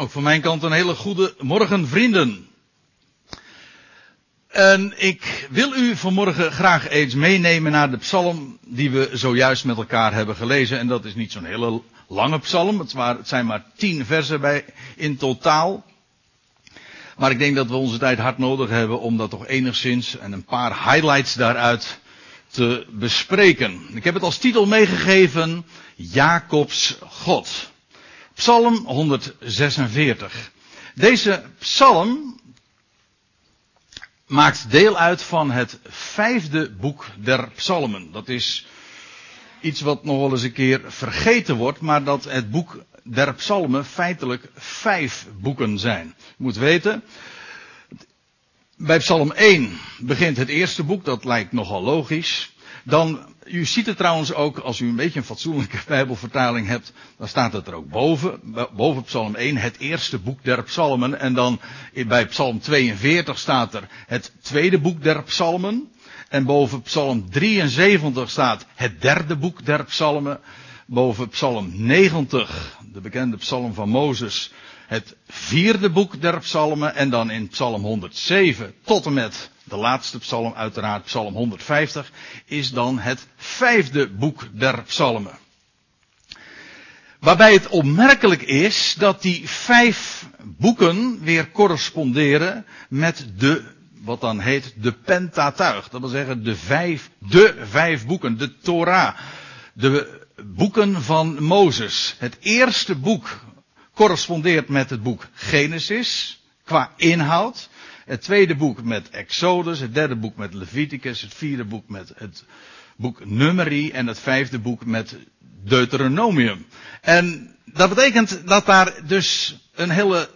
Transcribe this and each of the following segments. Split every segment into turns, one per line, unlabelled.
Ook van mijn kant een hele goede morgen, vrienden. En ik wil u vanmorgen graag eens meenemen naar de psalm die we zojuist met elkaar hebben gelezen. En dat is niet zo'n hele lange psalm. Het, zijn maar tien versen bij, in totaal. Maar ik denk dat we onze tijd hard nodig hebben om dat toch enigszins en een paar highlights daaruit te bespreken. Ik heb het als titel meegegeven Jacobs God. Psalm 146. Deze psalm maakt deel uit van het vijfde boek der psalmen. Dat is iets wat nog wel eens een keer vergeten wordt, maar dat het boek der psalmen feitelijk vijf boeken zijn. Je moet weten, bij psalm 1 begint het eerste boek, dat lijkt nogal logisch. Dan, u ziet het trouwens ook, als u een beetje een fatsoenlijke bijbelvertaling hebt, dan staat het er ook boven, boven psalm 1, het eerste boek der psalmen. En dan bij psalm 42 staat er het tweede boek der psalmen. En boven psalm 73 staat het derde boek der psalmen. Boven psalm 90, de bekende psalm van Mozes, het vierde boek der psalmen. En dan in psalm 107 tot en met de laatste psalm, uiteraard psalm 150, is dan het vijfde boek der psalmen. Waarbij het opmerkelijk is dat die vijf boeken weer corresponderen met de, wat dan heet, de Pentatuig. Dat wil zeggen de vijf, de vijf boeken, de Torah. De boeken van Mozes. Het eerste boek correspondeert met het boek Genesis, qua inhoud. Het tweede boek met Exodus, het derde boek met Leviticus, het vierde boek met het boek Numeri en het vijfde boek met Deuteronomium. En dat betekent dat daar dus een hele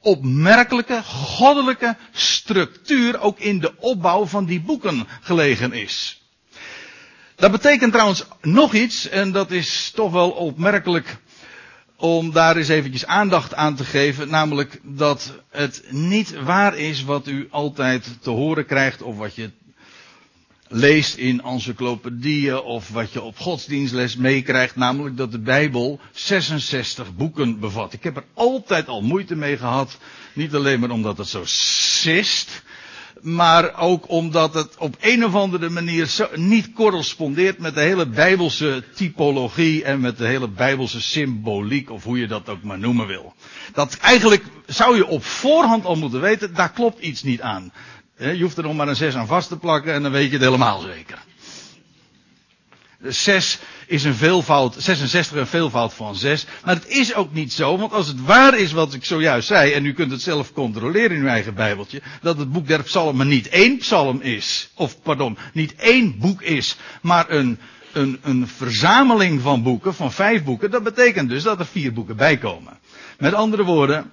opmerkelijke, goddelijke structuur ook in de opbouw van die boeken gelegen is. Dat betekent trouwens nog iets, en dat is toch wel opmerkelijk om daar eens eventjes aandacht aan te geven, namelijk dat het niet waar is wat u altijd te horen krijgt of wat je leest in encyclopedieën of wat je op godsdienstles meekrijgt, namelijk dat de Bijbel 66 boeken bevat. Ik heb er altijd al moeite mee gehad, niet alleen maar omdat het zo sist, maar ook omdat het op een of andere manier niet correspondeert met de hele bijbelse typologie en met de hele bijbelse symboliek, of hoe je dat ook maar noemen wil. Dat eigenlijk zou je op voorhand al moeten weten, daar klopt iets niet aan. Je hoeft er nog maar een 6 aan vast te plakken en dan weet je het helemaal zeker. 6 is een veelvoud, 66 een veelvoud van 6. Maar het is ook niet zo, want als het waar is wat ik zojuist zei, en u kunt het zelf controleren in uw eigen Bijbeltje, dat het boek der psalmen niet één psalm is, of pardon, niet één boek is, maar een, een, een verzameling van boeken, van vijf boeken, dat betekent dus dat er vier boeken bij komen. Met andere woorden,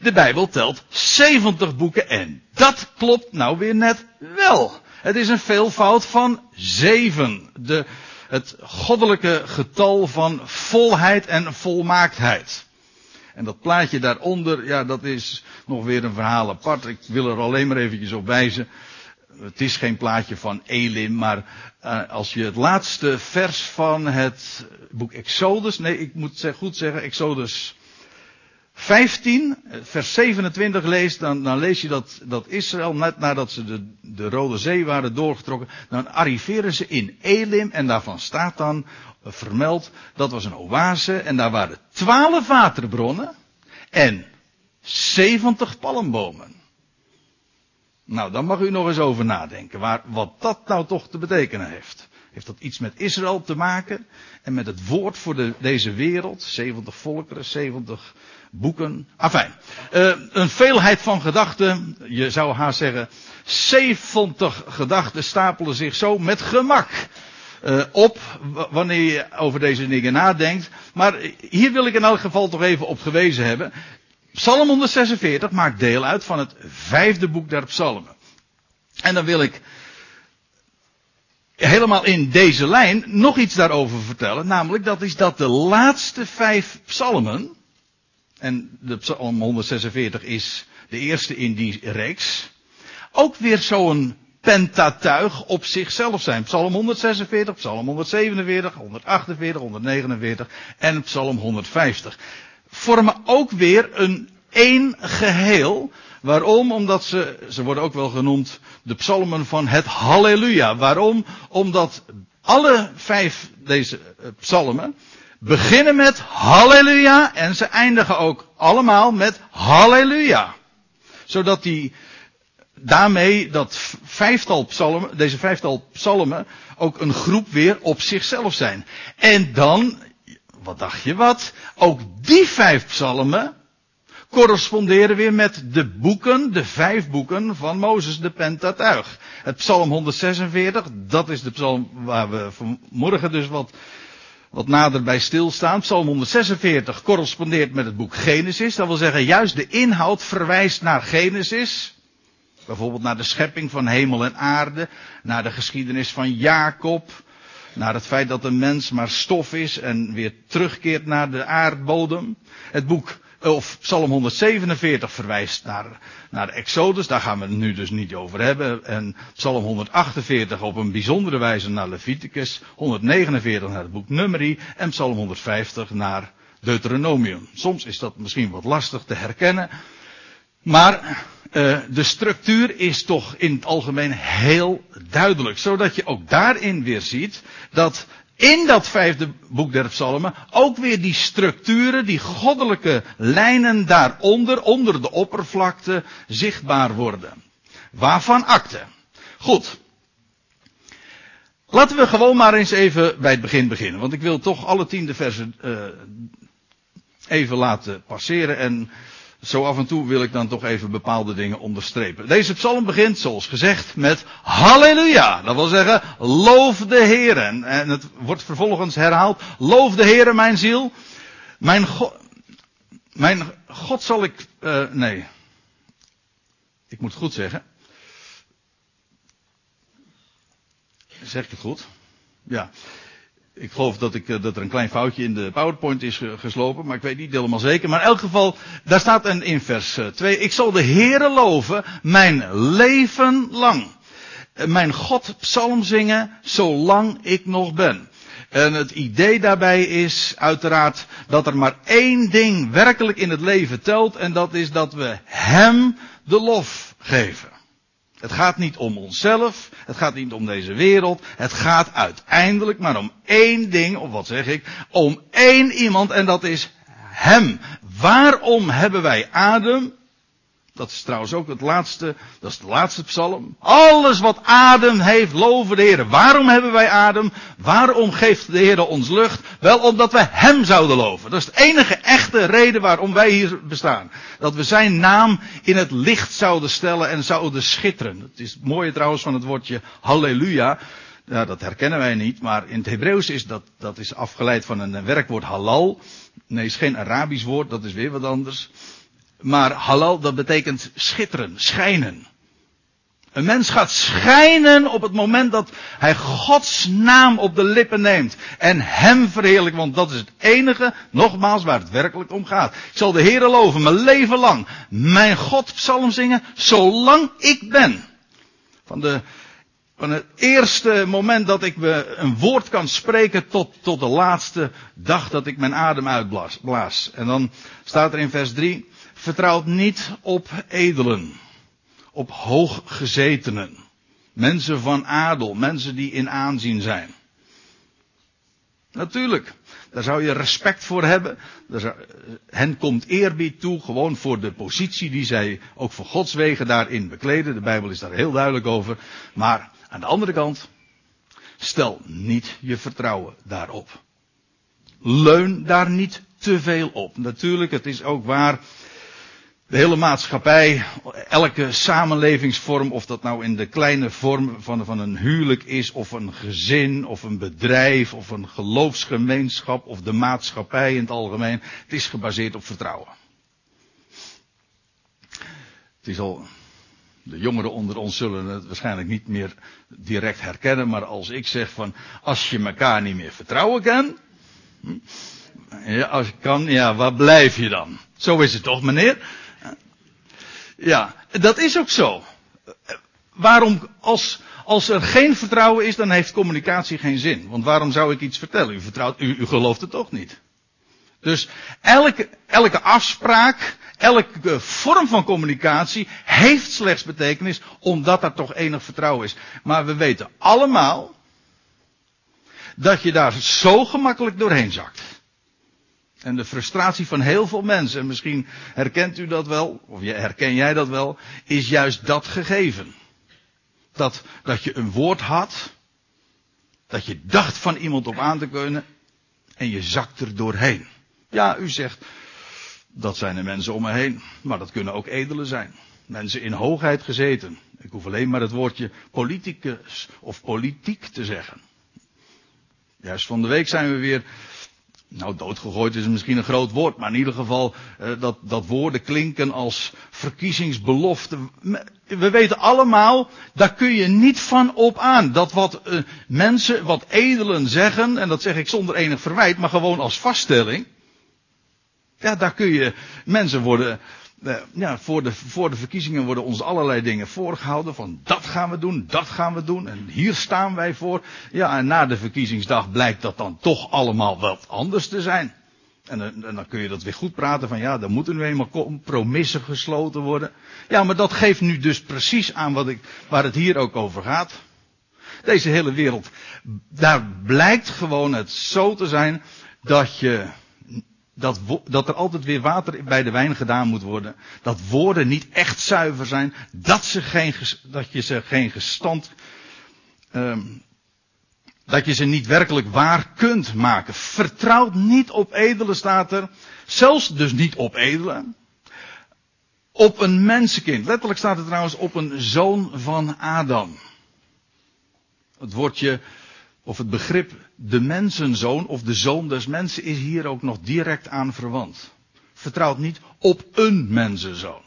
de Bijbel telt 70 boeken en dat klopt nou weer net wel. Het is een veelvoud van zeven. De, het goddelijke getal van volheid en volmaaktheid. En dat plaatje daaronder, ja, dat is nog weer een verhaal apart. Ik wil er alleen maar eventjes op wijzen. Het is geen plaatje van Elim, maar uh, als je het laatste vers van het boek Exodus, nee, ik moet goed zeggen, Exodus 15, vers 27 leest, dan, dan lees je dat, dat Israël, net nadat ze de, de Rode Zee waren doorgetrokken, dan arriveren ze in Elim en daarvan staat dan vermeld, dat was een oase en daar waren twaalf waterbronnen en 70 palmbomen. Nou, dan mag u nog eens over nadenken, waar, wat dat nou toch te betekenen heeft. Heeft dat iets met Israël te maken en met het woord voor de, deze wereld? 70 volkeren, 70 boeken. Afijn. Uh, een veelheid van gedachten. Je zou haast zeggen. 70 gedachten stapelen zich zo met gemak. Uh, op wanneer je over deze dingen nadenkt. Maar hier wil ik in elk geval toch even op gewezen hebben. Psalm 146 maakt deel uit van het vijfde boek der psalmen. En dan wil ik helemaal in deze lijn nog iets daarover vertellen. Namelijk dat is dat de laatste vijf psalmen en de Psalm 146 is de eerste in die reeks, ook weer zo'n pentatuig op zichzelf zijn. Psalm 146, Psalm 147, 148, 149 en Psalm 150. vormen ook weer een één geheel. Waarom? Omdat ze, ze worden ook wel genoemd de psalmen van het Halleluja. Waarom? Omdat alle vijf deze eh, psalmen beginnen met Halleluja en ze eindigen ook allemaal met Halleluja. Zodat die daarmee dat vijftal psalmen, deze vijftal psalmen ook een groep weer op zichzelf zijn. En dan, wat dacht je wat? Ook die vijf psalmen corresponderen weer met de boeken, de vijf boeken van Mozes, de Pentateuch. Het psalm 146, dat is de psalm waar we vanmorgen dus wat, wat nader bij stilstaan. Psalm 146 correspondeert met het boek Genesis. Dat wil zeggen, juist de inhoud verwijst naar Genesis. Bijvoorbeeld naar de schepping van hemel en aarde, naar de geschiedenis van Jacob, naar het feit dat een mens maar stof is en weer terugkeert naar de aardbodem. Het boek of Psalm 147 verwijst naar, naar Exodus, daar gaan we het nu dus niet over hebben. En Psalm 148 op een bijzondere wijze naar Leviticus, 149 naar het boek Numeri en Psalm 150 naar Deuteronomium. Soms is dat misschien wat lastig te herkennen, maar uh, de structuur is toch in het algemeen heel duidelijk, zodat je ook daarin weer ziet dat in dat vijfde boek der psalmen ook weer die structuren, die goddelijke lijnen daaronder, onder de oppervlakte, zichtbaar worden. Waarvan akte? Goed. Laten we gewoon maar eens even bij het begin beginnen. Want ik wil toch alle tiende versen uh, even laten passeren. En zo af en toe wil ik dan toch even bepaalde dingen onderstrepen. Deze psalm begint, zoals gezegd, met Halleluja. Dat wil zeggen, loof de Heer. En het wordt vervolgens herhaald, loof de Heer, mijn ziel. Mijn God, mijn God zal ik, uh, nee. Ik moet goed zeggen. Zeg ik het goed? Ja. Ik geloof dat, ik, eh, dat er een klein foutje in de PowerPoint is geslopen, maar ik weet niet helemaal zeker. Maar in elk geval, daar staat een in vers 2. Eh, ik zal de Heere loven mijn leven lang. Eh, mijn God psalm zingen zolang ik nog ben. En het idee daarbij is uiteraard dat er maar één ding werkelijk in het leven telt en dat is dat we Hem de lof geven. Het gaat niet om onszelf, het gaat niet om deze wereld, het gaat uiteindelijk maar om één ding, of wat zeg ik, om één iemand en dat is Hem. Waarom hebben wij adem? Dat is trouwens ook het laatste, dat is de laatste psalm. Alles wat adem heeft, loven de Heer. Waarom hebben wij adem? Waarom geeft de Heer ons lucht? Wel omdat we Hem zouden loven. Dat is de enige echte reden waarom wij hier bestaan. Dat we Zijn naam in het licht zouden stellen en zouden schitteren. Het is het mooie trouwens van het woordje halleluja. Ja, dat herkennen wij niet, maar in het Hebreeuws is dat, dat is afgeleid van een werkwoord halal. Nee, is geen Arabisch woord, dat is weer wat anders. Maar halal, dat betekent schitteren, schijnen. Een mens gaat schijnen op het moment dat hij Gods naam op de lippen neemt. En hem verheerlijkt, want dat is het enige, nogmaals, waar het werkelijk om gaat. Ik zal de Heer loven, mijn leven lang. Mijn God psalm zingen, zolang ik ben. Van, de, van het eerste moment dat ik een woord kan spreken tot, tot de laatste dag dat ik mijn adem uitblaas. En dan staat er in vers 3 vertrouwt niet op edelen, op hooggezetenen, mensen van adel, mensen die in aanzien zijn. Natuurlijk, daar zou je respect voor hebben. Hen komt eerbied toe, gewoon voor de positie die zij ook voor Gods wegen daarin bekleden. De Bijbel is daar heel duidelijk over. Maar aan de andere kant, stel niet je vertrouwen daarop. Leun daar niet te veel op. Natuurlijk, het is ook waar de hele maatschappij, elke samenlevingsvorm, of dat nou in de kleine vorm van, van een huwelijk is, of een gezin, of een bedrijf, of een geloofsgemeenschap, of de maatschappij in het algemeen, het is gebaseerd op vertrouwen. Het is al, de jongeren onder ons zullen het waarschijnlijk niet meer direct herkennen, maar als ik zeg van, als je elkaar niet meer vertrouwen kan, hm, ja, als je kan, ja, waar blijf je dan? Zo is het toch, meneer? Ja, dat is ook zo. Waarom, als, als er geen vertrouwen is, dan heeft communicatie geen zin. Want waarom zou ik iets vertellen? U vertrouwt, u, u gelooft het toch niet. Dus elke, elke afspraak, elke vorm van communicatie heeft slechts betekenis omdat er toch enig vertrouwen is. Maar we weten allemaal dat je daar zo gemakkelijk doorheen zakt. En de frustratie van heel veel mensen, en misschien herkent u dat wel, of herken jij dat wel, is juist dat gegeven. Dat, dat je een woord had, dat je dacht van iemand op aan te kunnen, en je zakt er doorheen. Ja, u zegt, dat zijn de mensen om me heen, maar dat kunnen ook edelen zijn. Mensen in hoogheid gezeten. Ik hoef alleen maar het woordje politicus of politiek te zeggen. Juist van de week zijn we weer nou, doodgegooid is misschien een groot woord, maar in ieder geval uh, dat, dat woorden klinken als verkiezingsbelofte. We weten allemaal, daar kun je niet van op aan. Dat wat uh, mensen, wat edelen zeggen, en dat zeg ik zonder enig verwijt, maar gewoon als vaststelling. Ja, daar kun je, mensen worden uh, ja, voor de, voor de verkiezingen worden ons allerlei dingen voorgehouden. Van dat gaan we doen, dat gaan we doen. En hier staan wij voor. Ja, en na de verkiezingsdag blijkt dat dan toch allemaal wat anders te zijn. En, en dan kun je dat weer goed praten van ja, dan moeten nu eenmaal compromissen gesloten worden. Ja, maar dat geeft nu dus precies aan wat ik, waar het hier ook over gaat. Deze hele wereld, daar blijkt gewoon het zo te zijn dat je dat, dat er altijd weer water bij de wijn gedaan moet worden. Dat woorden niet echt zuiver zijn. Dat, ze geen, dat je ze geen gestand. Um, dat je ze niet werkelijk waar kunt maken. Vertrouw niet op edele staat er. Zelfs dus niet op edele. Op een mensenkind. Letterlijk staat er trouwens op een zoon van Adam. Het woordje of het begrip de mensenzoon of de zoon des mensen is hier ook nog direct aan verwant. Vertrouwt niet op een mensenzoon.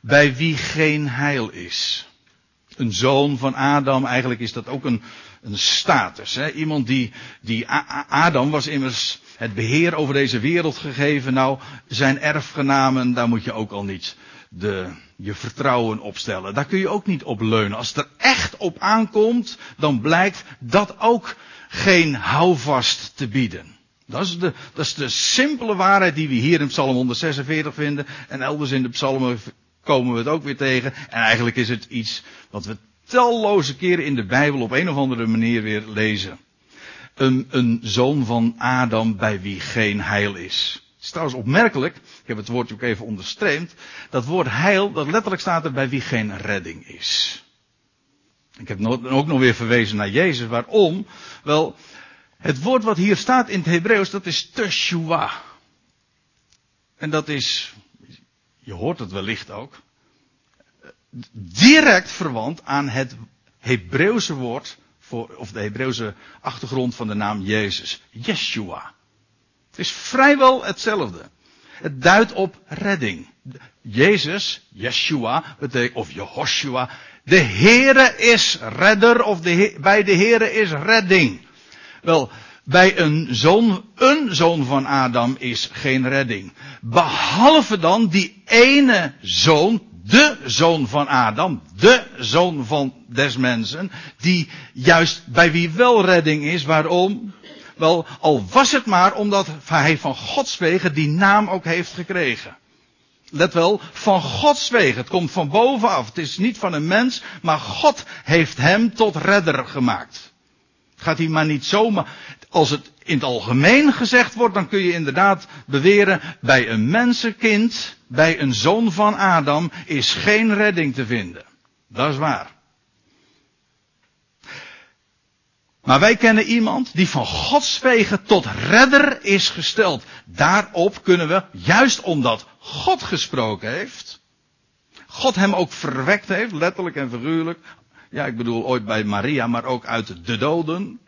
Bij wie geen heil is. Een zoon van Adam, eigenlijk is dat ook een, een status. Hè? Iemand die, die Adam was immers het beheer over deze wereld gegeven. Nou, zijn erfgenamen, daar moet je ook al niet de, je vertrouwen opstellen. Daar kun je ook niet op leunen. Als het er echt op aankomt, dan blijkt dat ook geen houvast te bieden. Dat is, de, dat is de simpele waarheid die we hier in Psalm 146 vinden. En elders in de psalmen komen we het ook weer tegen. En eigenlijk is het iets wat we talloze keren in de Bijbel op een of andere manier weer lezen. Een, een zoon van Adam bij wie geen heil is is trouwens opmerkelijk, ik heb het woordje ook even onderstreemd, dat woord heil, dat letterlijk staat er bij wie geen redding is. Ik heb ook nog weer verwezen naar Jezus. Waarom? Wel, het woord wat hier staat in het Hebreeuws, dat is teshua. En dat is, je hoort het wellicht ook, direct verwant aan het Hebreeuwse woord, voor, of de Hebreeuwse achtergrond van de naam Jezus. Yeshua. Het is vrijwel hetzelfde. Het duidt op redding. Jezus, Yeshua, of Jehoshua, de Heere is redder, of de, bij de Heere is redding. Wel, bij een zoon, een zoon van Adam is geen redding. Behalve dan die ene zoon, de zoon van Adam, de zoon van des mensen, die juist bij wie wel redding is. Waarom? Wel, al was het maar omdat hij van Gods wegen die naam ook heeft gekregen. Let wel, van Gods wegen. Het komt van bovenaf. Het is niet van een mens, maar God heeft hem tot redder gemaakt. Het gaat hier maar niet zomaar. Als het in het algemeen gezegd wordt, dan kun je inderdaad beweren, bij een mensenkind, bij een zoon van Adam, is geen redding te vinden. Dat is waar. Maar wij kennen iemand die van Gods wegen tot redder is gesteld. Daarop kunnen we, juist omdat God gesproken heeft, God hem ook verwekt heeft, letterlijk en figuurlijk. Ja, ik bedoel ooit bij Maria, maar ook uit de doden.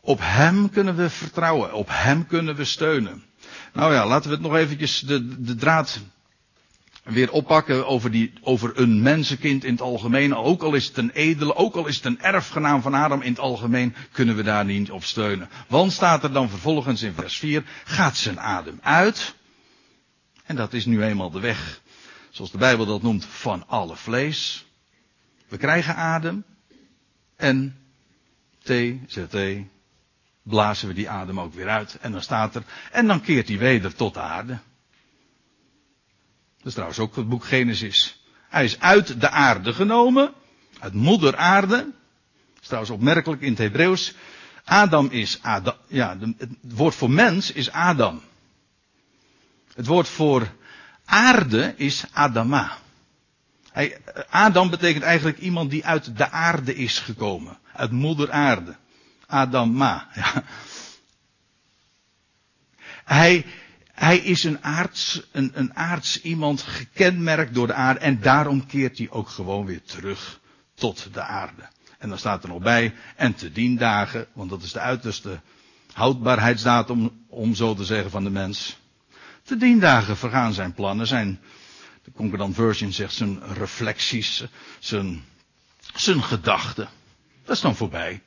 Op hem kunnen we vertrouwen, op hem kunnen we steunen. Nou ja, laten we het nog eventjes de, de draad weer oppakken over, die, over een mensenkind in het algemeen. Ook al is het een edele, ook al is het een erfgenaam van Adam in het algemeen, kunnen we daar niet op steunen. Want staat er dan vervolgens in vers 4, gaat zijn adem uit. En dat is nu eenmaal de weg, zoals de Bijbel dat noemt, van alle vlees. We krijgen adem. En T, ZT, blazen we die adem ook weer uit. En dan staat er, en dan keert hij weder tot de aarde. Dat is trouwens ook het boek Genesis. Hij is uit de aarde genomen, uit moeder aarde. Dat is trouwens opmerkelijk in het Hebreeuws. Adam is Adam. Ja, het woord voor mens is Adam. Het woord voor aarde is Adama. Hij, Adam betekent eigenlijk iemand die uit de aarde is gekomen. Uit moeder aarde. Adama. Ja. Hij, hij is een aards, een, een aards iemand gekenmerkt door de aarde. En daarom keert hij ook gewoon weer terug tot de aarde. En dan staat er nog bij, en te dien dagen, want dat is de uiterste houdbaarheidsdatum, om zo te zeggen, van de mens. Te dien dagen vergaan zijn plannen, zijn, de Concordant Version zegt zijn reflecties, zijn, zijn gedachten. Dat is dan voorbij.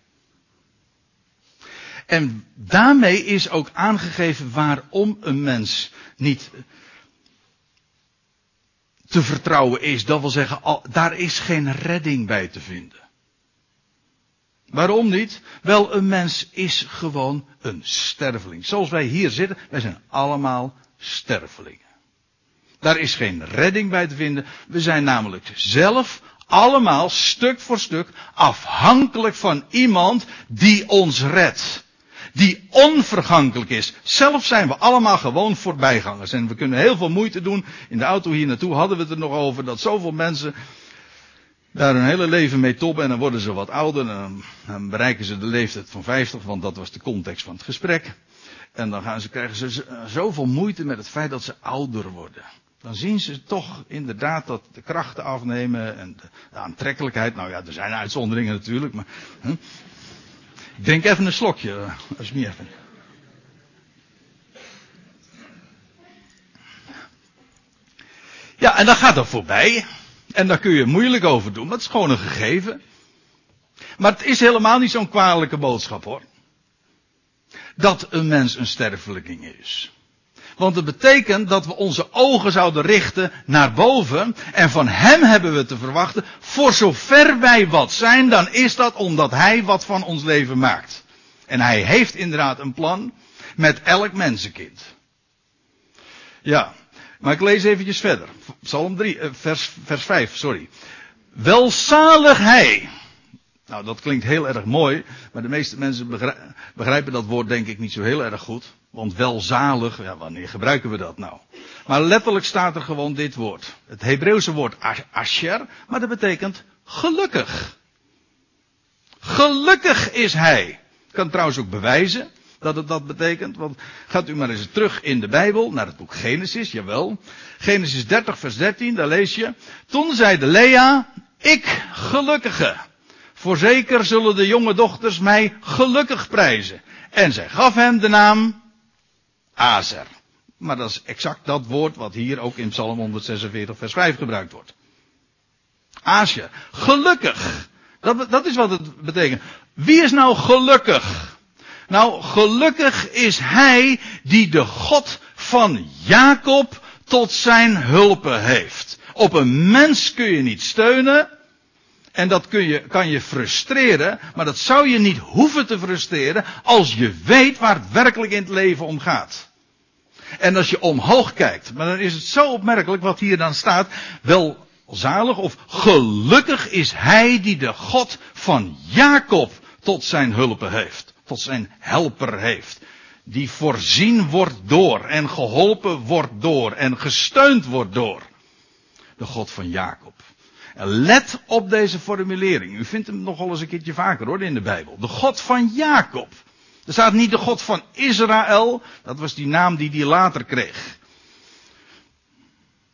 En daarmee is ook aangegeven waarom een mens niet te vertrouwen is. Dat wil zeggen, daar is geen redding bij te vinden. Waarom niet? Wel, een mens is gewoon een sterveling. Zoals wij hier zitten, wij zijn allemaal stervelingen. Daar is geen redding bij te vinden. We zijn namelijk zelf allemaal stuk voor stuk afhankelijk van iemand die ons redt. Die onvergankelijk is. Zelf zijn we allemaal gewoon voorbijgangers. En we kunnen heel veel moeite doen. In de auto hier naartoe hadden we het er nog over dat zoveel mensen daar hun hele leven mee toppen en dan worden ze wat ouder. En dan bereiken ze de leeftijd van 50, want dat was de context van het gesprek. En dan gaan ze, krijgen ze zoveel moeite met het feit dat ze ouder worden. Dan zien ze toch inderdaad dat de krachten afnemen en de, aantrekkelijkheid. Nou ja, er zijn uitzonderingen natuurlijk, maar. Hè? Drink even een slokje, eh, als je niet even. Ja, en dan gaat dat voorbij. En daar kun je moeilijk over doen, het is gewoon een gegeven. Maar het is helemaal niet zo'n kwalijke boodschap hoor. Dat een mens een sterfeling is. Want het betekent dat we onze ogen zouden richten naar boven. En van hem hebben we te verwachten. Voor zover wij wat zijn, dan is dat omdat hij wat van ons leven maakt. En hij heeft inderdaad een plan met elk mensenkind. Ja, maar ik lees eventjes verder. Psalm 3, eh, vers, vers 5, sorry. Welzalig hij. Nou, dat klinkt heel erg mooi, maar de meeste mensen begrijpen dat woord denk ik niet zo heel erg goed. Want welzalig, ja, wanneer gebruiken we dat nou? Maar letterlijk staat er gewoon dit woord. Het Hebreeuwse woord asher, maar dat betekent gelukkig. Gelukkig is hij. Ik kan trouwens ook bewijzen dat het dat betekent. Want gaat u maar eens terug in de Bijbel, naar het boek Genesis, jawel. Genesis 30, vers 13, daar lees je. Toen zeide Lea, ik gelukkige. Voorzeker zullen de jonge dochters mij gelukkig prijzen. En zij gaf hem de naam Azer. Maar dat is exact dat woord wat hier ook in Psalm 146 vers 5 gebruikt wordt. Azer. Gelukkig. Dat, dat is wat het betekent. Wie is nou gelukkig? Nou, gelukkig is hij die de God van Jacob tot zijn hulpen heeft. Op een mens kun je niet steunen. En dat kun je, kan je frustreren, maar dat zou je niet hoeven te frustreren als je weet waar het werkelijk in het leven om gaat. En als je omhoog kijkt, maar dan is het zo opmerkelijk wat hier dan staat, wel zalig of gelukkig is hij die de God van Jacob tot zijn hulpen heeft tot zijn helper heeft. Die voorzien wordt door en geholpen wordt door en gesteund wordt door de God van Jacob. Let op deze formulering. U vindt hem nogal eens een keertje vaker hoor in de Bijbel. De God van Jacob. Er staat niet de God van Israël. Dat was die naam die hij later kreeg.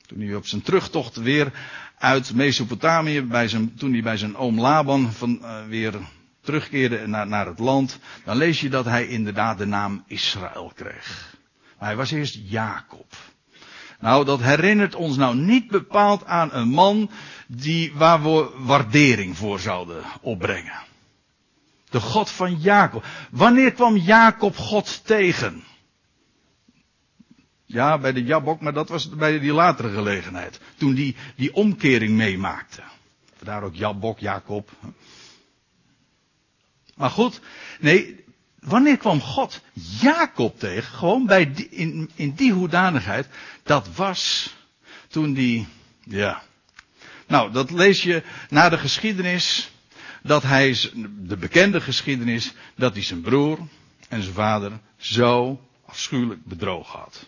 Toen hij op zijn terugtocht weer uit Mesopotamië, bij zijn, toen hij bij zijn oom Laban van, uh, weer terugkeerde naar, naar het land, dan lees je dat hij inderdaad de naam Israël kreeg. Maar hij was eerst Jacob. Nou, dat herinnert ons nou niet bepaald aan een man die, waar we waardering voor zouden opbrengen. De God van Jacob. Wanneer kwam Jacob God tegen? Ja, bij de Jabok, maar dat was bij die latere gelegenheid. Toen die, die omkering meemaakte. Vandaar ook Jabok, Jacob. Maar goed, nee, wanneer kwam God Jacob tegen? Gewoon bij die, in, in die hoedanigheid. Dat was toen die, ja. Nou, dat lees je na de geschiedenis. Dat hij, de bekende geschiedenis, dat hij zijn broer en zijn vader zo afschuwelijk bedrogen had.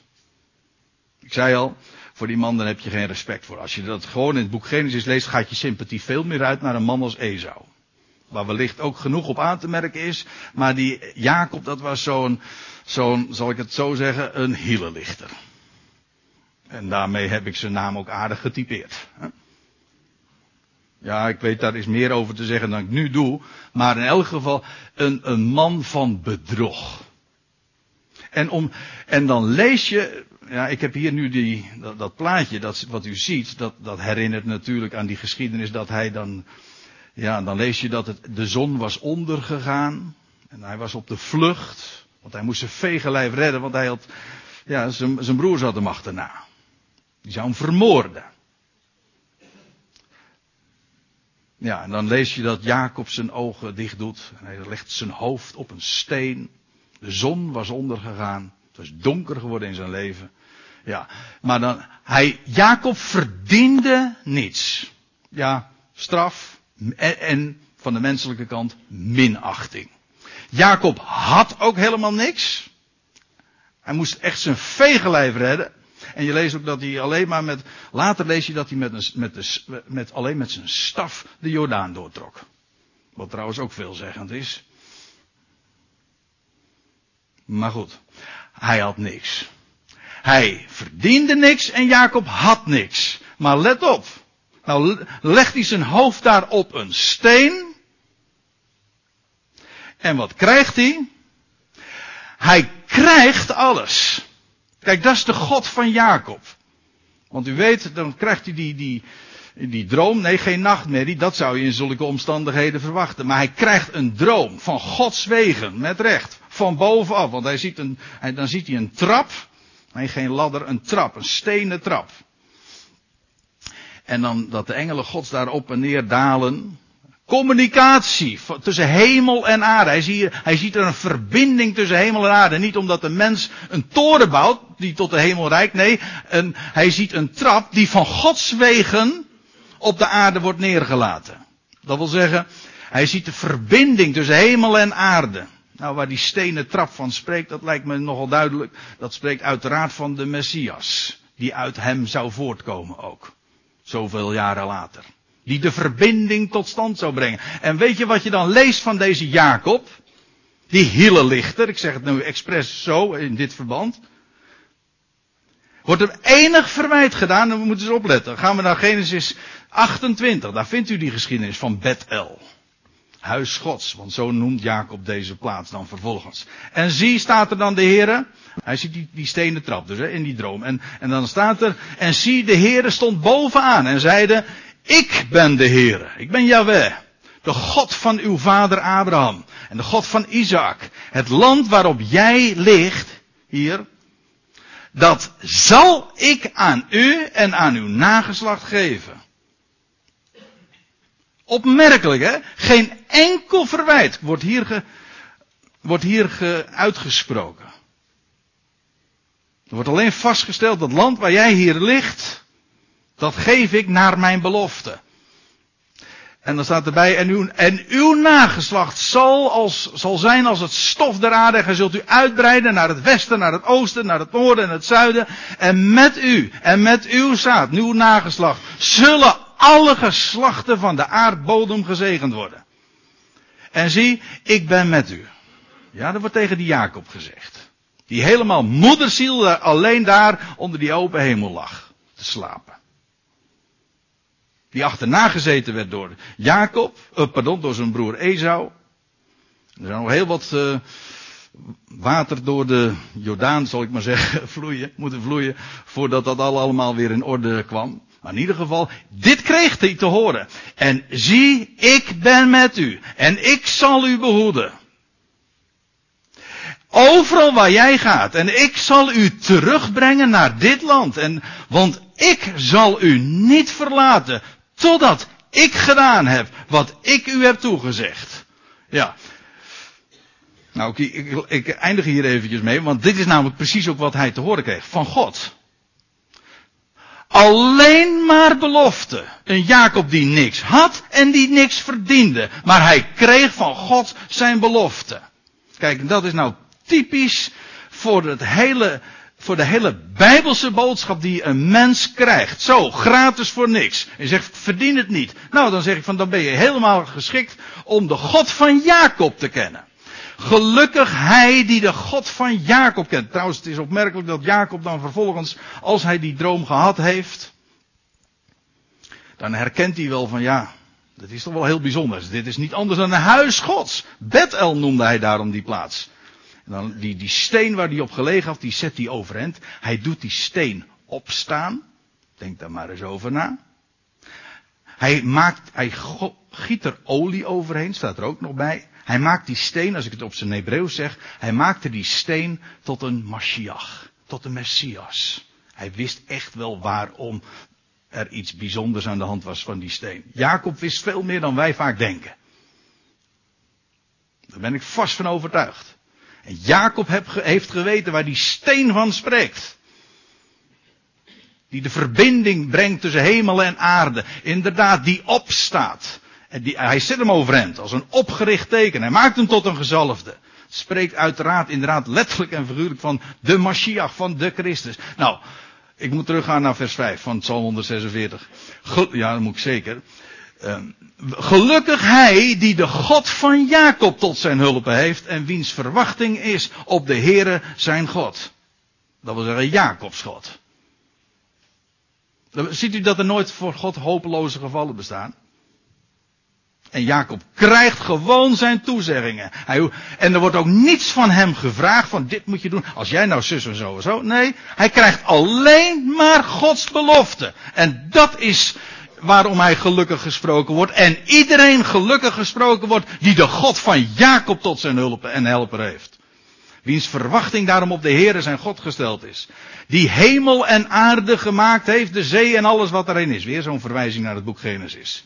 Ik zei al, voor die man dan heb je geen respect voor. Als je dat gewoon in het boek Genesis leest, gaat je sympathie veel meer uit naar een man als Esau. Waar wellicht ook genoeg op aan te merken is. Maar die Jacob, dat was zo'n, zo'n, zal ik het zo zeggen, een hielenlichter. En daarmee heb ik zijn naam ook aardig getypeerd. Ja, ik weet daar is meer over te zeggen dan ik nu doe. Maar in elk geval een, een man van bedrog. En, om, en dan lees je, ja, ik heb hier nu die, dat, dat plaatje, dat, wat u ziet, dat, dat herinnert natuurlijk aan die geschiedenis dat hij dan, ja, dan lees je dat het, de zon was ondergegaan. En hij was op de vlucht, want hij moest zijn vegenlijf redden, want hij had, ja, zijn, zijn broer zat hem achterna. Die zou hem vermoorden. Ja, en dan lees je dat Jacob zijn ogen dicht doet. En hij legt zijn hoofd op een steen. De zon was ondergegaan. Het was donker geworden in zijn leven. Ja, maar dan, hij, Jacob verdiende niets. Ja, straf en, van de menselijke kant minachting. Jacob had ook helemaal niks. Hij moest echt zijn vegenlijf redden. En je leest ook dat hij alleen maar met, later lees je dat hij met, een, met, de, met alleen met zijn staf de Jordaan doortrok. Wat trouwens ook veelzeggend is. Maar goed, hij had niks. Hij verdiende niks en Jacob had niks. Maar let op. Nou legt hij zijn hoofd daar op een steen. En wat krijgt hij? Hij krijgt alles. Kijk, dat is de God van Jacob. Want u weet, dan krijgt hij die, die, die droom. Nee, geen nachtmerrie. Dat zou je in zulke omstandigheden verwachten. Maar hij krijgt een droom van Gods wegen. Met recht. Van bovenaf. Want hij ziet een, dan ziet hij een trap. Nee, geen ladder. Een trap. Een stenen trap. En dan dat de engelen Gods daar op en neer dalen. Communicatie tussen hemel en aarde. Hij ziet, hij ziet er een verbinding tussen hemel en aarde. Niet omdat de mens een toren bouwt die tot de hemel reikt. Nee, een, hij ziet een trap die van Gods wegen op de aarde wordt neergelaten. Dat wil zeggen, hij ziet de verbinding tussen hemel en aarde. Nou, waar die stenen trap van spreekt, dat lijkt me nogal duidelijk. Dat spreekt uiteraard van de Messias. Die uit hem zou voortkomen ook. Zoveel jaren later. Die de verbinding tot stand zou brengen. En weet je wat je dan leest van deze Jacob? Die hielenlichter, ik zeg het nu expres zo in dit verband. Wordt hem enig verwijt gedaan, en we moeten eens opletten. Gaan we naar Genesis 28, daar vindt u die geschiedenis van Bethel. Huis Gods, want zo noemt Jacob deze plaats dan vervolgens. En zie, staat er dan de Heere. Hij ziet die, stenen trap dus hè, in die droom. En, en dan staat er, en zie, de Heere stond bovenaan en zeide, ik ben de Heere, ik ben Yahweh, de God van uw vader Abraham en de God van Isaac. Het land waarop jij ligt, hier, dat zal ik aan u en aan uw nageslacht geven. Opmerkelijk hè, geen enkel verwijt wordt hier, ge, wordt hier ge, uitgesproken. Er wordt alleen vastgesteld dat land waar jij hier ligt, dat geef ik naar mijn belofte. En dan staat erbij, en uw, en uw nageslacht zal, als, zal zijn als het stof der aarde. En zult u uitbreiden naar het westen, naar het oosten, naar het noorden en het zuiden. En met u, en met uw zaad, uw nageslacht, zullen alle geslachten van de aardbodem gezegend worden. En zie, ik ben met u. Ja, dat wordt tegen die Jacob gezegd. Die helemaal moederziel alleen daar onder die open hemel lag. Te slapen die achterna gezeten werd door Jacob, uh, pardon, door zijn broer Esau. Er zijn nog heel wat uh, water door de Jordaan, zal ik maar zeggen, vloeien, moeten vloeien, voordat dat allemaal weer in orde kwam. Maar in ieder geval, dit kreeg hij te horen. En zie, ik ben met u. En ik zal u behoeden. Overal waar jij gaat. En ik zal u terugbrengen naar dit land. En, want ik zal u niet verlaten Totdat ik gedaan heb wat ik u heb toegezegd. Ja. Nou, ik, ik, ik eindig hier eventjes mee, want dit is namelijk precies ook wat hij te horen kreeg van God. Alleen maar belofte. Een Jacob die niks had en die niks verdiende. Maar hij kreeg van God zijn belofte. Kijk, dat is nou typisch voor het hele, voor de hele bijbelse boodschap die een mens krijgt. Zo, gratis voor niks. En zegt, verdien het niet. Nou, dan zeg ik van, dan ben je helemaal geschikt om de God van Jacob te kennen. Gelukkig hij die de God van Jacob kent. Trouwens, het is opmerkelijk dat Jacob dan vervolgens, als hij die droom gehad heeft, dan herkent hij wel van ja, dat is toch wel heel bijzonder. Dit is niet anders dan een huis gods. Bethel noemde hij daarom die plaats. En dan die, die steen waar hij op gelegen had, die zet hij overeind. Hij doet die steen opstaan. Denk daar maar eens over na. Hij maakt, hij giet er olie overheen, staat er ook nog bij. Hij maakt die steen, als ik het op zijn Hebreeuws zeg, hij maakte die steen tot een Mashiach, tot een Messias. Hij wist echt wel waarom er iets bijzonders aan de hand was van die steen. Jacob wist veel meer dan wij vaak denken. Daar ben ik vast van overtuigd. En Jacob heeft geweten waar die steen van spreekt. Die de verbinding brengt tussen hemel en aarde. Inderdaad, die opstaat. Hij zet hem overeind als een opgericht teken. Hij maakt hem tot een gezalfde. Spreekt uiteraard inderdaad letterlijk en figuurlijk van de Mashiach, van de Christus. Nou, ik moet teruggaan naar vers 5 van Psalm 146. ja, dat moet ik zeker. Uh, gelukkig hij die de God van Jacob tot zijn hulp heeft en wiens verwachting is op de Heere zijn God. Dat wil zeggen Jacobs God. Ziet u dat er nooit voor God hopeloze gevallen bestaan? En Jacob krijgt gewoon zijn toezeggingen. Hij, en er wordt ook niets van hem gevraagd van dit moet je doen. Als jij nou zus en zo en zo. Nee, hij krijgt alleen maar Gods belofte. En dat is waarom hij gelukkig gesproken wordt. En iedereen gelukkig gesproken wordt die de God van Jacob tot zijn hulp en helper heeft. Wiens verwachting daarom op de Heere zijn God gesteld is. Die hemel en aarde gemaakt heeft, de zee en alles wat erin is. Weer zo'n verwijzing naar het boek Genesis.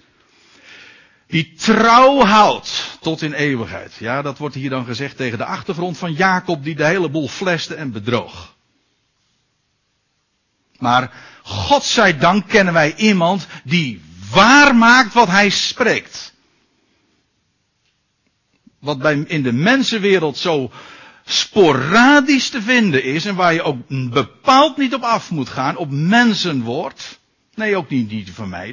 Die trouw houdt tot in eeuwigheid. Ja, dat wordt hier dan gezegd tegen de achtergrond van Jacob die de hele boel fleste en bedroog. Maar God zij dank kennen wij iemand die waar maakt wat hij spreekt. Wat bij, in de mensenwereld zo sporadisch te vinden is en waar je ook bepaald niet op af moet gaan, op mensenwoord. Nee, ook niet, niet van mij.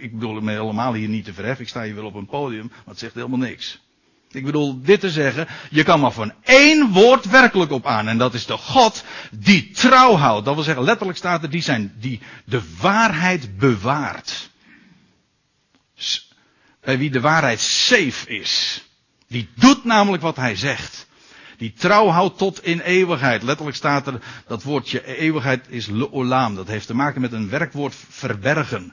ik bedoel me helemaal hier niet te verheffen. Ik sta hier wel op een podium, maar het zegt helemaal niks. Ik bedoel dit te zeggen, je kan maar van één woord werkelijk op aan. En dat is de God die trouw houdt. Dat wil zeggen, letterlijk staat er, die zijn, die de waarheid bewaart. Bij wie de waarheid safe is. Die doet namelijk wat hij zegt. Die trouw houdt tot in eeuwigheid. Letterlijk staat er, dat woordje eeuwigheid is leolam. Dat heeft te maken met een werkwoord verbergen.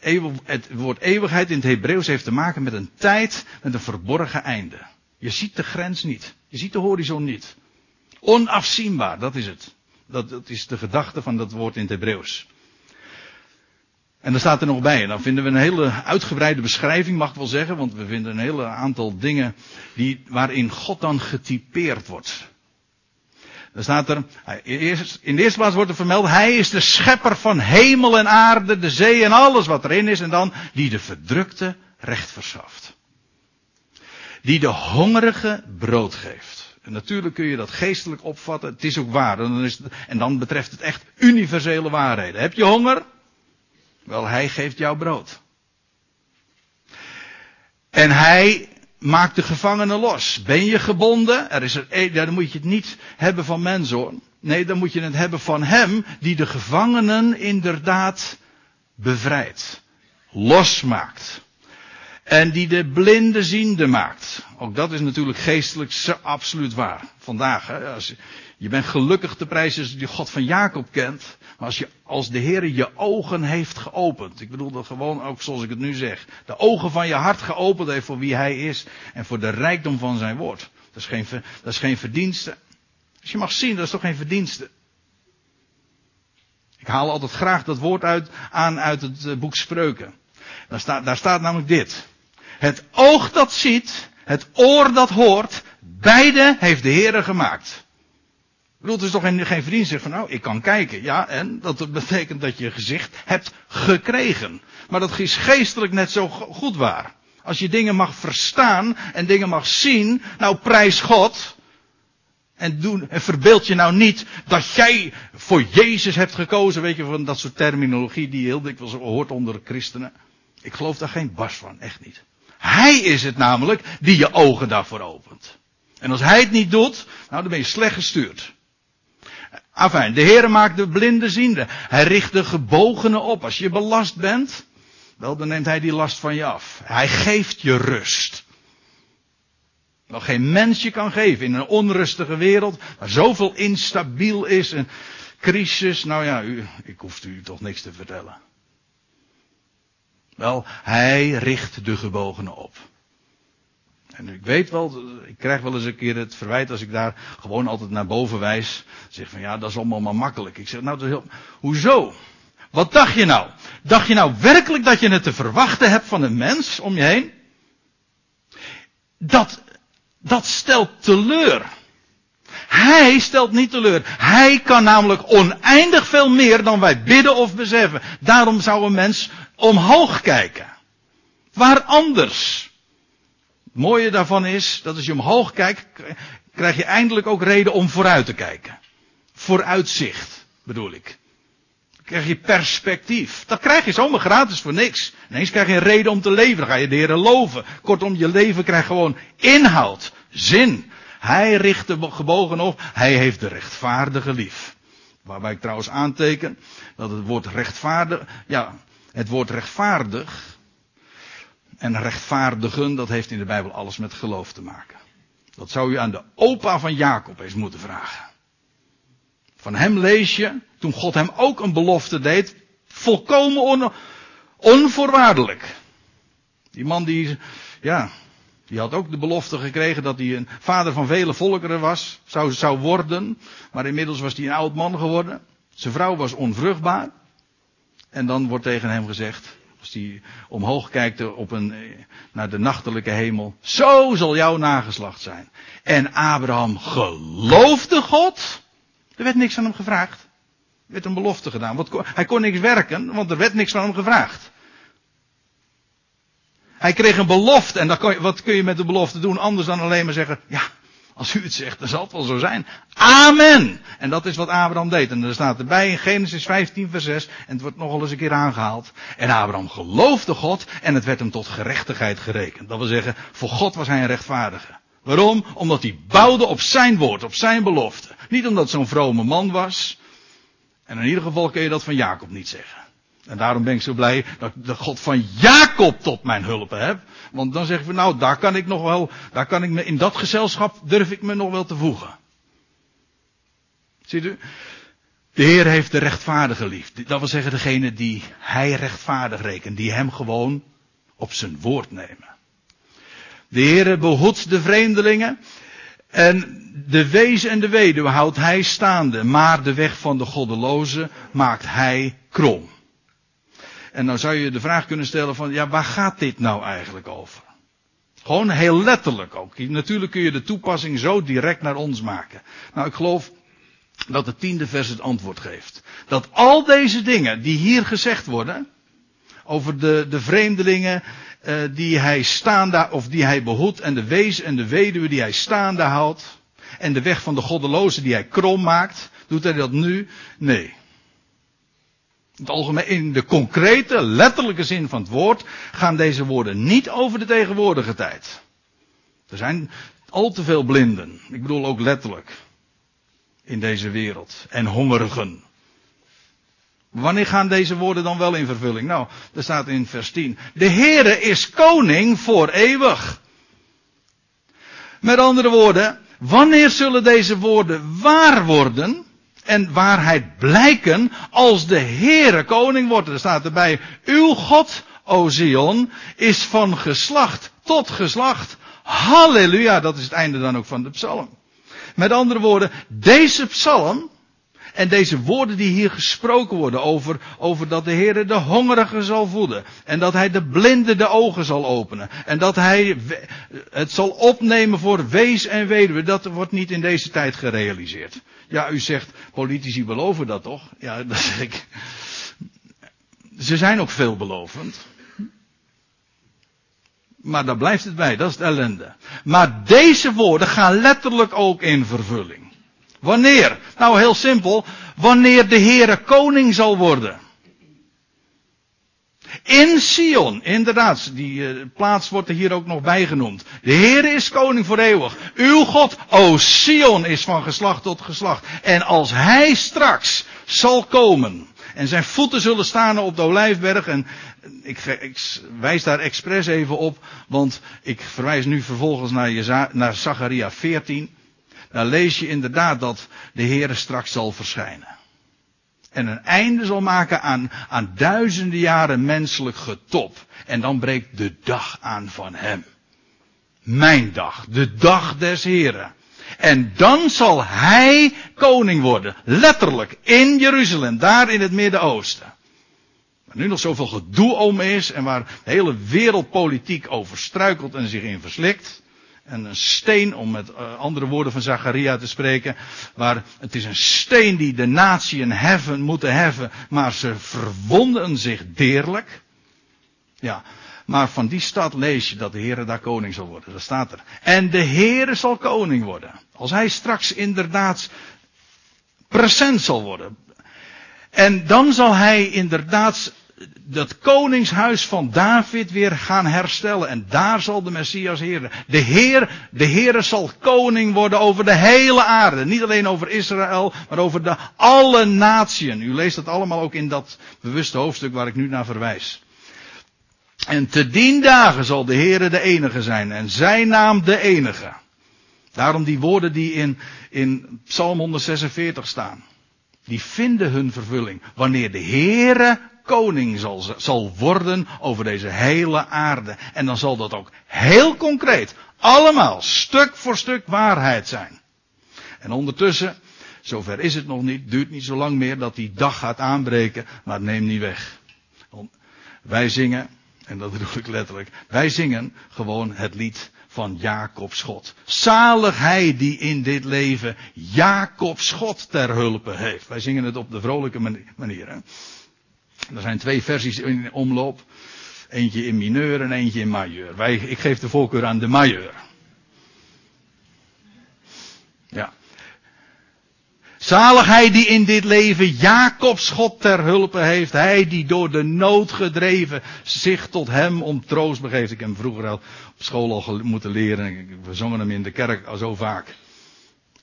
Het, het woord eeuwigheid in het Hebreeuws heeft te maken met een tijd, met een verborgen einde. Je ziet de grens niet. Je ziet de horizon niet. Onafzienbaar, dat is het. Dat, dat is de gedachte van dat woord in het Hebreeuws. En dan staat er nog bij, en dan vinden we een hele uitgebreide beschrijving, mag ik wel zeggen, want we vinden een hele aantal dingen die, waarin God dan getypeerd wordt. Dan staat er, in de eerste plaats wordt er vermeld, hij is de schepper van hemel en aarde, de zee en alles wat erin is, en dan die de verdrukte recht verschaft. Die de hongerige brood geeft. En natuurlijk kun je dat geestelijk opvatten, het is ook waar, en dan, is en dan betreft het echt universele waarheden. Heb je honger? Wel, hij geeft jou brood. En hij maakt de gevangenen los. Ben je gebonden? Er is er, e- dan moet je het niet hebben van mensen hoor. Nee, dan moet je het hebben van hem die de gevangenen inderdaad bevrijdt. Losmaakt. En die de blinde ziende maakt. Ook dat is natuurlijk geestelijk absoluut waar. Vandaag, hè, als, je bent gelukkig te prijzen als je God van Jacob kent. Maar als, je, als de Heer je ogen heeft geopend. Ik bedoel dat gewoon ook zoals ik het nu zeg. De ogen van je hart geopend heeft voor wie Hij is. En voor de rijkdom van zijn woord. Dat is geen, dat is geen verdienste. Als je mag zien, dat is toch geen verdienste. Ik haal altijd graag dat woord uit, aan uit het eh, boek Spreuken. Daar staat, daar staat namelijk dit. Het oog dat ziet, het oor dat hoort, Beide heeft de Heere gemaakt. Ik bedoel, toch geen, geen vriend zegt van nou, ik kan kijken. Ja, en dat betekent dat je gezicht hebt gekregen. Maar dat is geestelijk net zo goed waar. Als je dingen mag verstaan en dingen mag zien, nou prijs God. En, doe, en verbeeld je nou niet dat jij voor Jezus hebt gekozen. Weet je, van dat soort terminologie die heel dikwijls hoort onder christenen. Ik geloof daar geen bas van, echt niet. Hij is het namelijk die je ogen daarvoor opent. En als hij het niet doet, nou dan ben je slecht gestuurd. Afijn, de Heer maakt de blinde ziende. Hij richt de gebogenen op. Als je belast bent, wel dan neemt hij die last van je af. Hij geeft je rust. Nog geen mens je kan geven in een onrustige wereld, waar zoveel instabiel is en crisis. Nou ja, u, ik hoef u toch niks te vertellen. Wel, hij richt de gebogenen op. En ik weet wel, ik krijg wel eens een keer het verwijt als ik daar gewoon altijd naar boven wijs. Zeg van ja, dat is allemaal maar makkelijk. Ik zeg nou, dat is heel, hoezo? Wat dacht je nou? Dacht je nou werkelijk dat je het te verwachten hebt van een mens om je heen? Dat, dat stelt teleur. Hij stelt niet teleur. Hij kan namelijk oneindig veel meer dan wij bidden of beseffen. Daarom zou een mens omhoog kijken. Waar anders? Het mooie daarvan is dat als je omhoog kijkt, krijg je eindelijk ook reden om vooruit te kijken. Vooruitzicht, bedoel ik. Krijg je perspectief. Dat krijg je zomaar gratis voor niks. Ineens krijg je reden om te leven. Dan ga je de Heer loven. Kortom, je leven krijgt gewoon inhoud, zin. Hij richt de gebogen op. Hij heeft de rechtvaardige lief. Waarbij ik trouwens aanteken dat het woord rechtvaardig, ja, het woord rechtvaardig en rechtvaardigen, dat heeft in de Bijbel alles met geloof te maken. Dat zou u aan de opa van Jacob eens moeten vragen. Van hem lees je, toen God hem ook een belofte deed, volkomen on, onvoorwaardelijk. Die man die, ja, die had ook de belofte gekregen dat hij een vader van vele volkeren was, zou, zou worden. Maar inmiddels was hij een oud man geworden. Zijn vrouw was onvruchtbaar. En dan wordt tegen hem gezegd, als hij omhoog kijkt op een, naar de nachtelijke hemel. Zo zal jouw nageslacht zijn. En Abraham geloofde God. Er werd niks van hem gevraagd. Er werd een belofte gedaan. Hij kon niks werken, want er werd niks van hem gevraagd. Hij kreeg een belofte. En wat kun je met de belofte doen anders dan alleen maar zeggen, ja, als u het zegt, dan zal het wel zo zijn. Amen. En dat is wat Abraham deed. En er staat erbij in Genesis 15 vers 6. En het wordt nogal eens een keer aangehaald. En Abraham geloofde God en het werd hem tot gerechtigheid gerekend. Dat wil zeggen, voor God was hij een rechtvaardige. Waarom? Omdat hij bouwde op zijn woord, op zijn belofte. Niet omdat zo'n vrome man was. En in ieder geval kun je dat van Jacob niet zeggen. En daarom ben ik zo blij dat de God van Jacob tot mijn hulp heb. Want dan zeggen we, nou, daar kan ik nog wel, daar kan ik me, in dat gezelschap durf ik me nog wel te voegen. Ziet u? De Heer heeft de rechtvaardige lief. Dat wil zeggen degene die hij rechtvaardig rekent, die hem gewoon op zijn woord nemen. De Heer behoedt de vreemdelingen en de wezen en de weduwe houdt hij staande, maar de weg van de goddeloze maakt hij krom. En dan zou je de vraag kunnen stellen van, ja, waar gaat dit nou eigenlijk over? Gewoon heel letterlijk ook. Natuurlijk kun je de toepassing zo direct naar ons maken. Nou, ik geloof dat het tiende vers het antwoord geeft. Dat al deze dingen die hier gezegd worden, over de, de vreemdelingen uh, die hij staande, of die hij behoedt, en de wees en de weduwe die hij staande houdt, en de weg van de goddeloze die hij krom maakt, doet hij dat nu? Nee in de concrete, letterlijke zin van het woord, gaan deze woorden niet over de tegenwoordige tijd. Er zijn al te veel blinden. Ik bedoel ook letterlijk. In deze wereld. En hongerigen. Wanneer gaan deze woorden dan wel in vervulling? Nou, er staat in vers 10. De Heere is koning voor eeuwig. Met andere woorden, wanneer zullen deze woorden waar worden? En waarheid blijken als de Heere koning wordt. Er staat erbij, uw God, o Zion, is van geslacht tot geslacht. Halleluja, dat is het einde dan ook van de psalm. Met andere woorden, deze psalm En deze woorden die hier gesproken worden over, over dat de Heer de hongerigen zal voeden. En dat hij de blinden de ogen zal openen. En dat hij het zal opnemen voor wees en weduwe. Dat wordt niet in deze tijd gerealiseerd. Ja, u zegt, politici beloven dat toch? Ja, dat zeg ik. Ze zijn ook veelbelovend. Maar daar blijft het bij, dat is het ellende. Maar deze woorden gaan letterlijk ook in vervulling. Wanneer? Nou, heel simpel. Wanneer de Heere koning zal worden. In Sion, inderdaad, die uh, plaats wordt er hier ook nog bijgenoemd. De Heer is koning voor eeuwig. Uw God, o Sion, is van geslacht tot geslacht. En als Hij straks zal komen, en zijn voeten zullen staan op de Olijfberg. En ik, wijs daar expres even op, want ik verwijs nu vervolgens naar, Jeza, naar Zacharia 14. Daar lees je inderdaad dat de Heer straks zal verschijnen. En een einde zal maken aan, aan duizenden jaren menselijk getop. En dan breekt de dag aan van Hem. Mijn dag, de dag des Heren. En dan zal hij koning worden. Letterlijk. In Jeruzalem. Daar in het Midden-Oosten. Waar nu nog zoveel gedoe om is. En waar de hele wereldpolitiek over struikelt en zich in verslikt. En een steen, om met uh, andere woorden van Zacharia te spreken. Waar het is een steen die de natieën heffen, moeten heffen. Maar ze verwonden zich deerlijk. Ja, maar van die stad lees je dat de Heer daar koning zal worden. Dat staat er. En de Heer zal koning worden. Als hij straks inderdaad present zal worden. En dan zal hij inderdaad dat koningshuis van David weer gaan herstellen. En daar zal de Messias heren. De Heer, de Heer zal koning worden over de hele aarde. Niet alleen over Israël, maar over de alle natieën. U leest dat allemaal ook in dat bewuste hoofdstuk waar ik nu naar verwijs. En te dien dagen zal de Heere de enige zijn en zijn naam de enige. Daarom die woorden die in, in Psalm 146 staan. Die vinden hun vervulling. Wanneer de Heere koning zal, zal worden over deze hele aarde. En dan zal dat ook heel concreet, allemaal stuk voor stuk waarheid zijn. En ondertussen, zover is het nog niet, duurt niet zo lang meer dat die dag gaat aanbreken, maar het neemt niet weg. Wij zingen en dat bedoel ik letterlijk. Wij zingen gewoon het lied van Jacobs God. Zalig hij die in dit leven Jacobs God ter hulpe heeft. Wij zingen het op de vrolijke manier. Hè? Er zijn twee versies in omloop. Eentje in mineur en eentje in majeur. Wij, ik geef de voorkeur aan de majeur. Ja. Zalig hij die in dit leven Jacobs God ter hulpe heeft. Hij die door de nood gedreven zich tot hem om troost begeeft. Ik heb hem vroeger al op school al moeten leren. We zongen hem in de kerk al zo vaak.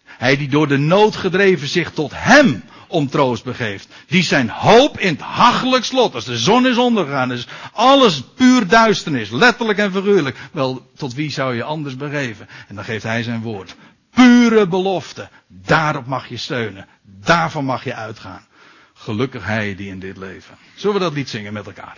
Hij die door de nood gedreven zich tot hem om troost begeeft. Die zijn hoop in het hachelijk slot. Als de zon is ondergegaan, is alles puur duisternis. Letterlijk en figuurlijk. Wel, tot wie zou je anders begeven? En dan geeft hij zijn woord pure belofte. Daarop mag je steunen. Daarvan mag je uitgaan. Gelukkig hij die in dit leven. Zullen we dat lied zingen met elkaar?